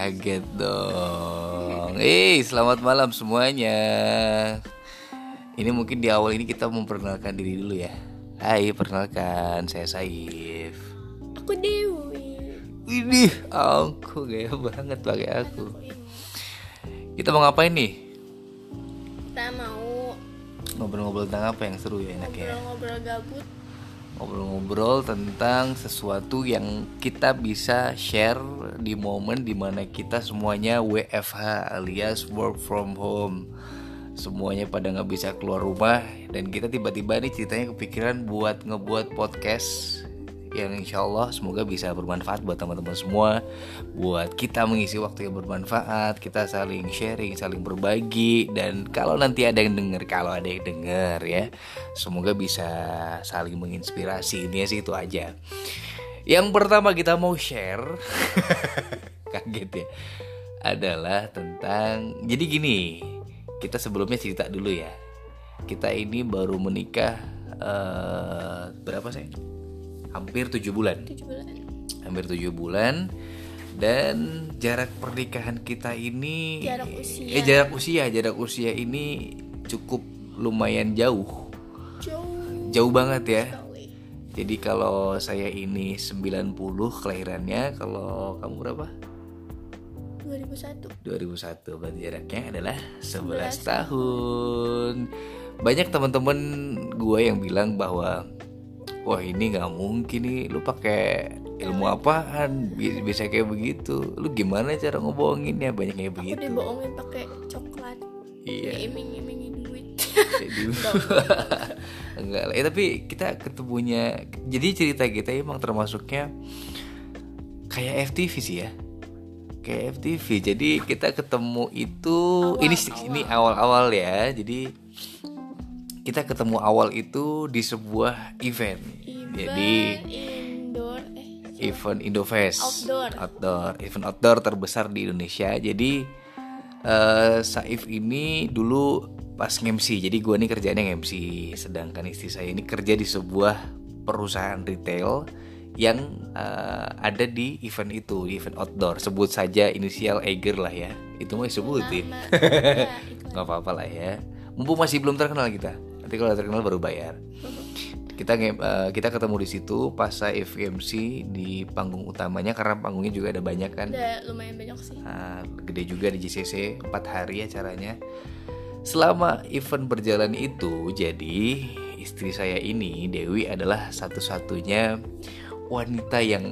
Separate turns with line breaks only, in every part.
Kaget dong. Eh, selamat malam semuanya. Ini mungkin di awal ini kita memperkenalkan diri dulu ya. Hai, perkenalkan saya Saif.
Aku Dewi.
Ini aku gaya banget pakai aku. Kita mau ngapain nih?
Kita mau
Ngobrol-ngobrol tentang apa yang seru ya enaknya?
ngobrol-ngobrol gabut.
Ngobrol-ngobrol tentang sesuatu yang kita bisa share di momen di mana kita semuanya WFH alias work from home. Semuanya pada nggak bisa keluar rumah dan kita tiba-tiba nih ceritanya kepikiran buat ngebuat podcast yang insya Allah semoga bisa bermanfaat buat teman-teman semua. Buat kita mengisi waktu yang bermanfaat kita saling sharing saling berbagi. Dan kalau nanti ada yang denger kalau ada yang denger ya semoga bisa saling menginspirasi. Ini sih itu aja. Yang pertama kita mau share kaget ya adalah tentang jadi gini kita sebelumnya cerita dulu ya. Kita ini baru menikah eh, berapa sih hampir tujuh bulan.
Tujuh bulan.
hampir tujuh bulan. Dan jarak pernikahan kita ini
Jarak usia.
eh jarak usia. Jarak usia ini cukup lumayan jauh.
Jauh.
Jauh banget ya.
Sekali.
jadi kalau saya ini 90 kelahirannya kalau kamu berapa?
2001.
2001 berarti jaraknya adalah 11 tahun. Banyak teman-teman gue yang bilang bahwa wah ini nggak mungkin nih lu pakai ilmu apaan Bi- bisa kayak begitu lu gimana cara ngebohonginnya banyak kayak
Aku
begitu
dibohongin pakai coklat.
iya
Iming-imingin duit.
Jadi enggak lah. Eh, tapi kita ketemunya jadi cerita kita emang termasuknya kayak FTV sih ya. Kayak FTV. Jadi kita ketemu itu ini ini awal-awal ya. Jadi kita ketemu awal itu di sebuah event. Jadi
Event indoor eh
event Indofest
Outdoor.
outdoor event outdoor terbesar di Indonesia jadi eh Saif ini dulu pas nge-MC jadi gue nih kerjanya nge-MC sedangkan istri saya ini kerja di sebuah perusahaan retail yang eh, ada di event itu di event outdoor sebut saja inisial Eiger lah ya itu mau disebutin.
Ya, iklan.
nggak apa-apa lah ya mumpung masih belum terkenal kita nanti kalau terkenal baru bayar. Kita eh, kita ketemu di situ pas saya FMC di panggung utamanya karena panggungnya juga ada banyak kan.
Udah lumayan banyak sih.
Nah, gede juga di JCC 4 hari acaranya. Selama event berjalan itu jadi istri saya ini Dewi adalah satu-satunya wanita yang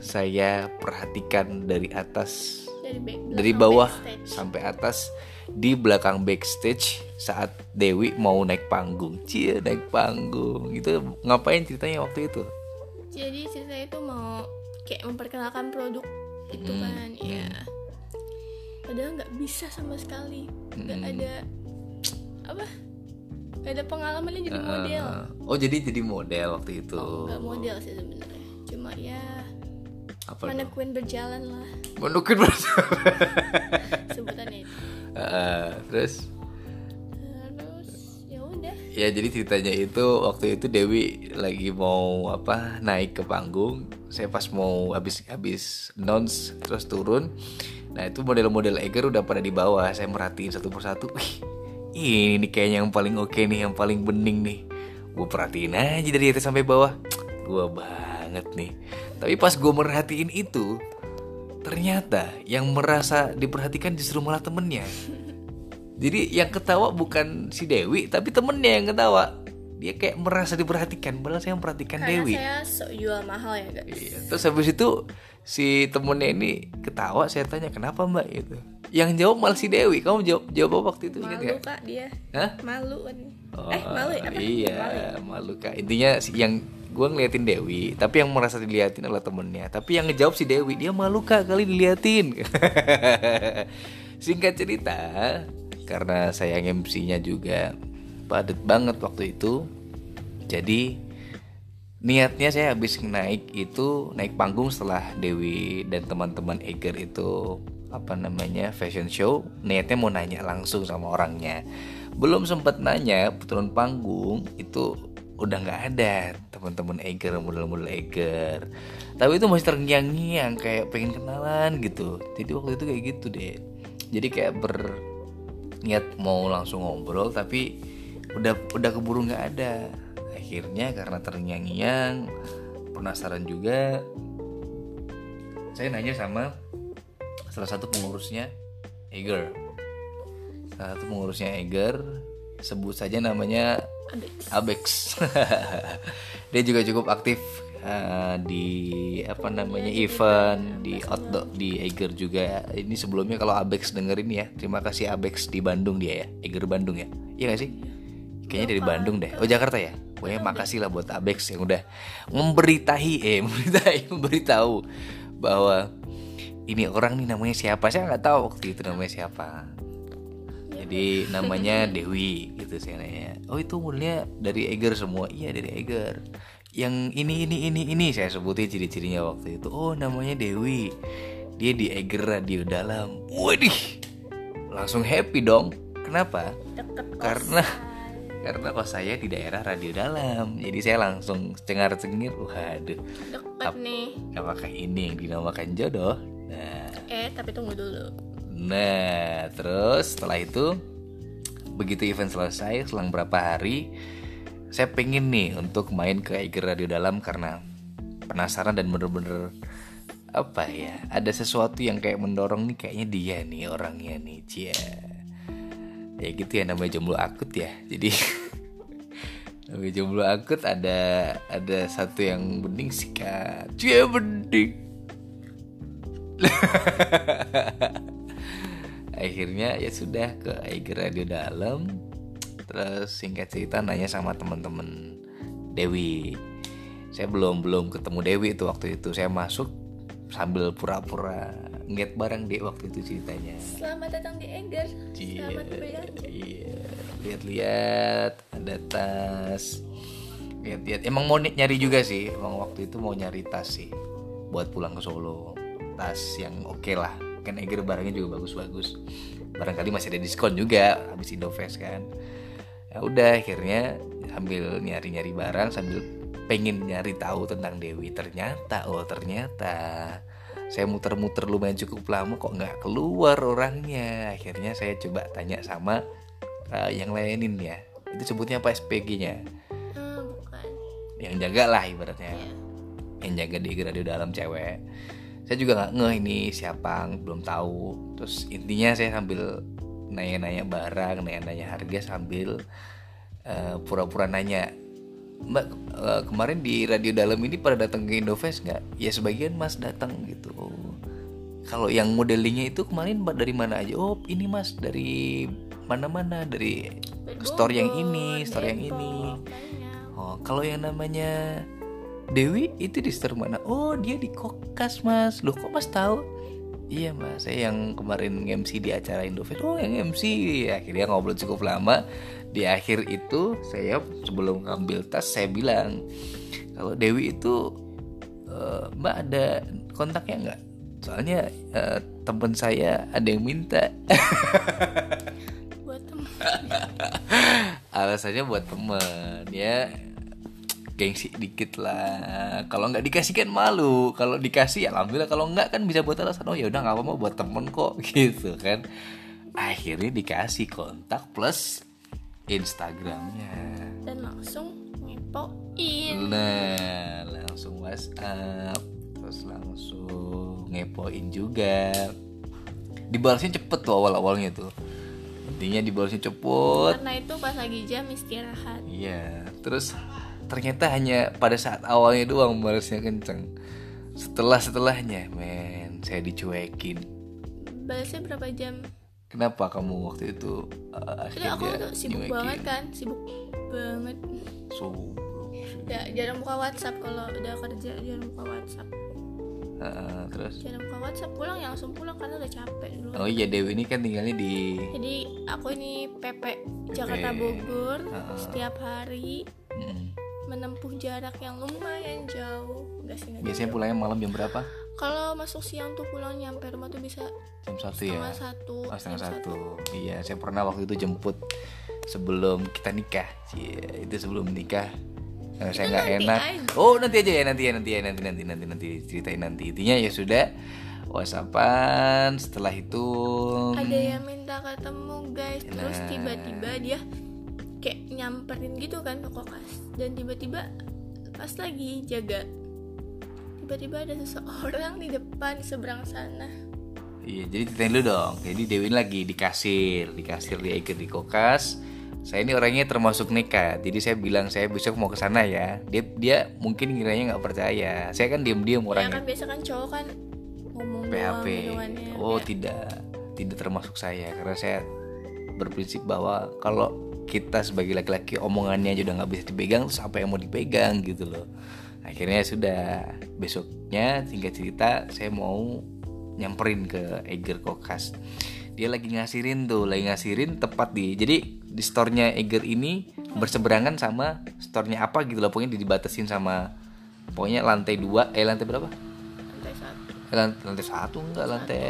saya perhatikan dari atas
Dari back,
dari bawah
backstage.
sampai atas di belakang backstage saat Dewi mau naik panggung cie naik panggung itu ngapain ceritanya waktu itu
Jadi cerita itu mau kayak memperkenalkan produk gitu
Hmm,
kan, iya. Padahal nggak bisa sama sekali, nggak
Hmm.
ada apa? Gak ada pengalamannya jadi model.
Eh, oh jadi jadi model waktu itu
Oh, nggak model sih sebenarnya. Cuma ya
apa dong?
queen berjalan lah
Menukin bersama.
sebutannya itu.
Eh, terus
Terus ya udah.
ya jadi ceritanya itu waktu itu Dewi lagi mau apa naik ke panggung saya pas mau habis habis announce terus turun nah itu model-model Eger udah pada di bawah saya merhatiin satu persatu Wih, ini nih kayaknya yang paling oke nih yang paling bening nih gue perhatiin aja dari atas sampai bawah gue banget nih tapi pas gue merhatiin itu ternyata yang merasa diperhatikan justru malah temennya jadi yang ketawa bukan si Dewi, tapi temennya yang ketawa. Dia kayak merasa diperhatikan, padahal saya memperhatikan
Karena
Dewi.
saya sok jual mahal ya guys.
Iya. Terus habis itu si temennya ini ketawa, saya tanya kenapa mbak gitu. Yang jawab malah si Dewi. Kamu jawab jawab apa waktu itu
Malu kak dia.
Hah?
Malu kan.
Oh,
eh malu ya? Apa?
Iya,
Malu ya?
malu kak. Intinya yang gue ngeliatin Dewi, tapi yang merasa diliatin adalah temennya. Tapi yang ngejawab si Dewi, dia malu kak kali diliatin. Singkat cerita, karena saya MC-nya juga padat banget waktu itu, jadi niatnya saya habis naik itu naik panggung setelah Dewi dan teman-teman Eger itu apa namanya fashion show niatnya mau nanya langsung sama orangnya belum sempat nanya turun panggung itu udah nggak ada teman-teman Eger model-model Eger. Tapi itu masih terngiang-ngiang kayak pengen kenalan gitu. Jadi waktu itu kayak gitu deh jadi kayak berniat mau langsung ngobrol tapi udah udah keburu nggak ada. Akhirnya karena terngiang-ngiang penasaran juga saya nanya sama salah satu pengurusnya Eger. Salah satu pengurusnya Eger sebut saja namanya Abex. Dia juga cukup aktif uh, di apa namanya event di outdoor di Eger juga ini sebelumnya kalau Abex dengerin ya terima kasih Abex di Bandung dia ya Eger Bandung ya. Iya gak sih? Kayaknya dari Bandung deh. Oh Jakarta ya? Pokoknya makasih lah buat Abex yang udah memberitahi eh memberitahi memberitahu bahwa ini orang nih namanya siapa. Saya nggak tahu waktu itu namanya siapa jadi namanya Dewi gitu saya nanya oh itu modelnya dari Eger semua. Iya dari Eger. Yang ini ini ini ini saya sebutin ciri-cirinya waktu itu. Oh namanya Dewi. Dia di Eger radio dalam. Waduh langsung happy dong. Kenapa? Karena karena kos saya di daerah radio dalam. Jadi saya langsung cengar cengir waduh.
Deket nih.
apakah ini yang dinamakan jodoh?
Nah. Eh tapi tunggu dulu
nah terus setelah itu begitu event selesai selang berapa hari saya pengen nih untuk main ke Iger Radio Dalam karena penasaran dan bener-bener apa ya ada sesuatu yang kayak mendorong nih kayaknya dia nih orangnya nih cia ya gitu ya namanya jomblo akut ya jadi namanya jomblo akut ada ada satu yang bening sikat cia bening akhirnya ya sudah ke Aiger Radio Dalam terus singkat cerita nanya sama teman-teman Dewi. Saya belum belum ketemu Dewi itu waktu itu. Saya masuk sambil pura-pura ngeliat barang deh waktu itu ceritanya.
Selamat datang di Eger
Iya,
selamat berbelanja
iya. lihat-lihat ada tas. Lihat-lihat. Emang mau ny- nyari juga sih. Emang waktu itu mau nyari tas sih. Buat pulang ke Solo. Tas yang oke lah kan Eger barangnya juga bagus-bagus. Barangkali masih ada diskon juga habis Indofest kan. Ya udah akhirnya sambil nyari-nyari barang sambil pengen nyari tahu tentang Dewi. Ternyata oh ternyata saya muter-muter lumayan cukup lama kok nggak keluar orangnya. Akhirnya saya coba tanya sama uh, yang lainin ya. Itu sebutnya apa SPG-nya
hmm, bukan.
Yang jaga lah ibaratnya.
Iya.
yang jaga di radio dalam cewek saya juga nggak ngeh ini siapa belum tahu. Terus intinya saya sambil nanya-nanya barang nanya-nanya harga sambil eh, pura-pura nanya mbak eh, kemarin di radio dalam ini pada datang ke Indofest nggak? Ya sebagian mas datang gitu. Kalau yang modelingnya itu kemarin mbak dari mana aja? Oh ini mas dari mana-mana dari store yang ini store yang ini. Oh, kalau yang namanya Dewi itu di store mana? Oh, dia di Kokas, Mas. Loh, kok Mas tahu? Iya, Mas. Saya yang kemarin MC di acara Indofest. Oh, yang MC. Akhirnya ngobrol cukup lama. Di akhir itu, saya sebelum ngambil tas, saya bilang, kalau Dewi itu eh, Mbak ada kontaknya nggak? Soalnya eh, temen saya ada yang minta.
buat temen
alasannya buat temen ya gengsi dikit lah. Kalau nggak dikasih kan malu. Kalau dikasih ya alhamdulillah. Kalau nggak kan bisa buat alasan oh ya udah nggak apa-apa buat temen kok. Gitu kan. Akhirnya dikasih kontak plus Instagramnya.
Dan langsung ngepoin.
Nah langsung WhatsApp terus langsung ngepoin juga. Dibalasnya cepet tuh awal-awalnya tuh. Intinya dibalasnya cepet.
Karena itu pas lagi jam istirahat.
Iya, terus ternyata hanya pada saat awalnya doang balasnya kenceng. Setelah setelahnya, men, saya dicuekin.
balasnya berapa jam
Kenapa kamu waktu itu uh,
aku
akhirnya
tuh sibuk
nyuekin?
banget kan sibuk banget
So,
ya jarang buka WhatsApp kalau udah kerja jarang buka WhatsApp
uh, terus
jarang buka WhatsApp pulang ya langsung pulang karena udah capek dulu
oh iya Dewi ini kan tinggalnya di
jadi aku ini PP Jakarta. Bogor setiap hari. Menempuh jarak yang lumayan jauh enggak sih
biasanya
jauh.
pulangnya malam jam berapa?
kalau masuk siang tuh pulang nyampe rumah tuh bisa
Jam satu ya.
satu
Oh, setengah
jam
satu. Iya, saya pernah waktu itu jemput sebelum kita nikah. Cie, itu sebelum nikah Nah, saya nggak enak.
aja.
Oh nanti aja ya nanti ya nanti ya nanti nanti nanti nanti ceritain nanti intinya ya sudah whatsappan setelah itu
ada yang minta ketemu guys terus
Nah.
tiba-tiba dia kayak nyamperin gitu kan ke kokas dan tiba-tiba pas lagi jaga tiba-tiba ada seseorang di depan di seberang sana
Iya, jadi ceritain dulu dong. Jadi Dewi lagi di kasir, di kasir di Eiger di Kokas. Saya ini orangnya termasuk nekat. Jadi saya bilang saya besok mau ke sana ya. Dia dia mungkin kiranya nggak percaya. Saya kan diam-diam
ya
orangnya.
kan biasa kan cowok kan ngomong
PHP.
ya.
Oh,
Ya,
tidak. Tidak termasuk saya karena saya berprinsip bahwa kalau kita sebagai laki-laki omongannya aja udah nggak bisa dipegang terus apa yang mau dipegang gitu loh. Akhirnya sudah besoknya singkat cerita saya mau nyamperin ke Eger Kokas. Dia lagi ngasirin tuh, lagi ngasirin tepat di. Jadi di store-nya Eger ini berseberangan sama store-nya apa gitu loh. Pokoknya dibatasin sama pokoknya lantai dua, eh lantai berapa?
lantai satu
Eh, lan- lantai satu enggak lantai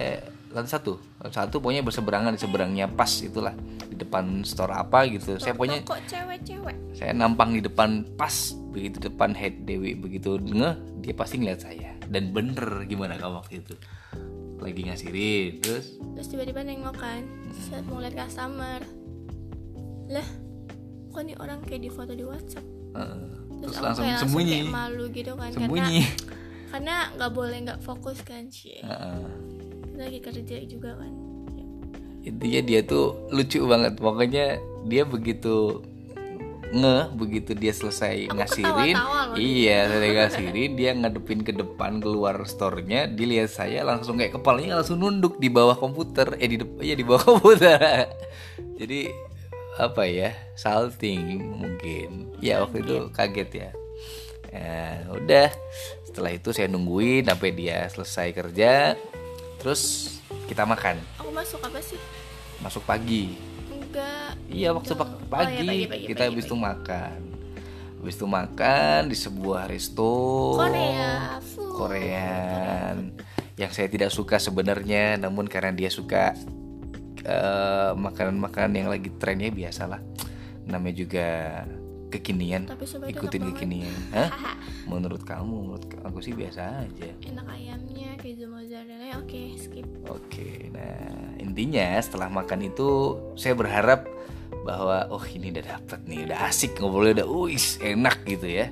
lantai satu. Lantai satu pokoknya berseberangan di seberangnya pas itulah. Di depan store apa gitu. Saya pokoknya
kok cewek-cewek.
saya nampang di depan pas begitu depan head Dewi begitu ngeh dia pasti ngeliat saya. Dan bener gimana kamu waktu itu. Lagi ngasirin terus?
Terus tiba-tiba nengok kan saat mau lihat customer. Lah kok nih orang kayak di foto di WhatsApp?
Eh,
terus,
terus langsung
kayak
sembunyi.
kayak malu gitu kan
sembunyi.
karena karena nggak boleh nggak fokus kan sih
Heeh.
Kita lagi kerja juga kan. Ya.
intinya dia tuh lucu banget. Pokoknya dia begitu ngeh begitu dia selesai
Aku
ngasirin iya selesai ngasirin dia ngadepin ke depan keluar store-nya dilihat saya langsung kayak kepalanya langsung nunduk di bawah komputer. Eh di depan ya di bawah komputer. Jadi apa ya salting mungkin. Ya waktu itu kaget ya. Ya, udah. Setelah itu saya nungguin sampai dia selesai kerja terus kita makan.
Aku masuk apa sih?
Masuk pagi.
Enggak.
Iya waktu
Oh,
pak-
iya,
pagi,
pagi, pagi,
kita
pagi,
habis
pagi.
itu makan. Habis itu makan di sebuah resto.
Korea.
Korean. Yang saya tidak suka sebenarnya namun karena dia suka eh, makanan-makanan yang lagi trennya biasalah. Namanya juga kekinian. Ikutin kekinian. Hah? menurut kamu menurut aku sih biasa aja.
Enak ayamnya oke skip
Oke, nah intinya setelah makan itu saya berharap bahwa oh ini udah dapet nih, udah asik ngobrolnya udah uis enak gitu ya.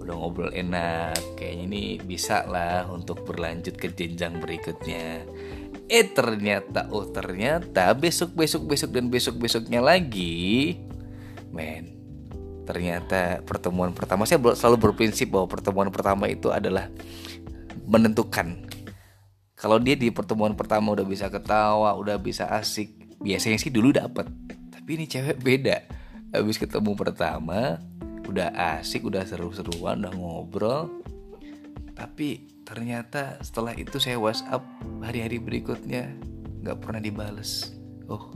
Udah ngobrol enak, kayaknya ini bisa lah untuk berlanjut ke jenjang berikutnya. Eh ternyata, oh ternyata besok besok besok dan besok besoknya lagi, men, ternyata pertemuan pertama saya selalu berprinsip bahwa pertemuan pertama itu adalah menentukan kalau dia di pertemuan pertama udah bisa ketawa, udah bisa asik, biasanya sih dulu dapet. Tapi ini cewek beda. Habis ketemu pertama, udah asik, udah seru-seruan, udah ngobrol. Tapi ternyata setelah itu saya WhatsApp hari-hari berikutnya nggak pernah dibales. Oh,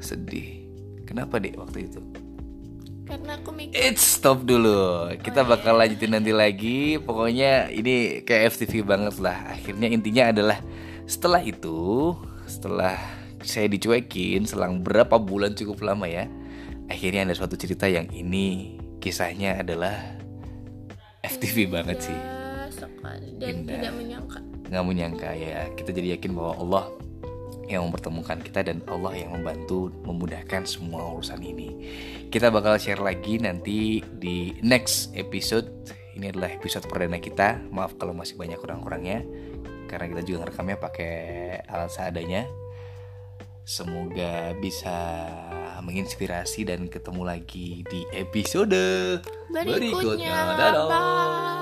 sedih. Kenapa deh waktu itu?
Karena aku mikir
It's stop dulu. Kita bakal lanjutin nanti lagi. Pokoknya ini kayak FTV banget lah. Akhirnya intinya adalah setelah itu, setelah saya dicuekin selang berapa bulan cukup lama ya. Akhirnya ada suatu cerita yang ini kisahnya adalah FTV banget sih.
sekali dan
Indah.
tidak menyangka
Nggak menyangka ya. Kita jadi yakin bahwa Allah yang mempertemukan kita dan Allah yang membantu memudahkan semua urusan ini. Kita bakal share lagi nanti di next episode. Ini adalah episode perdana kita. Maaf kalau masih banyak kurang-kurangnya karena kita juga ngerekamnya pakai alat seadanya. Semoga bisa menginspirasi dan ketemu lagi di episode
berikutnya
Dadah.
bye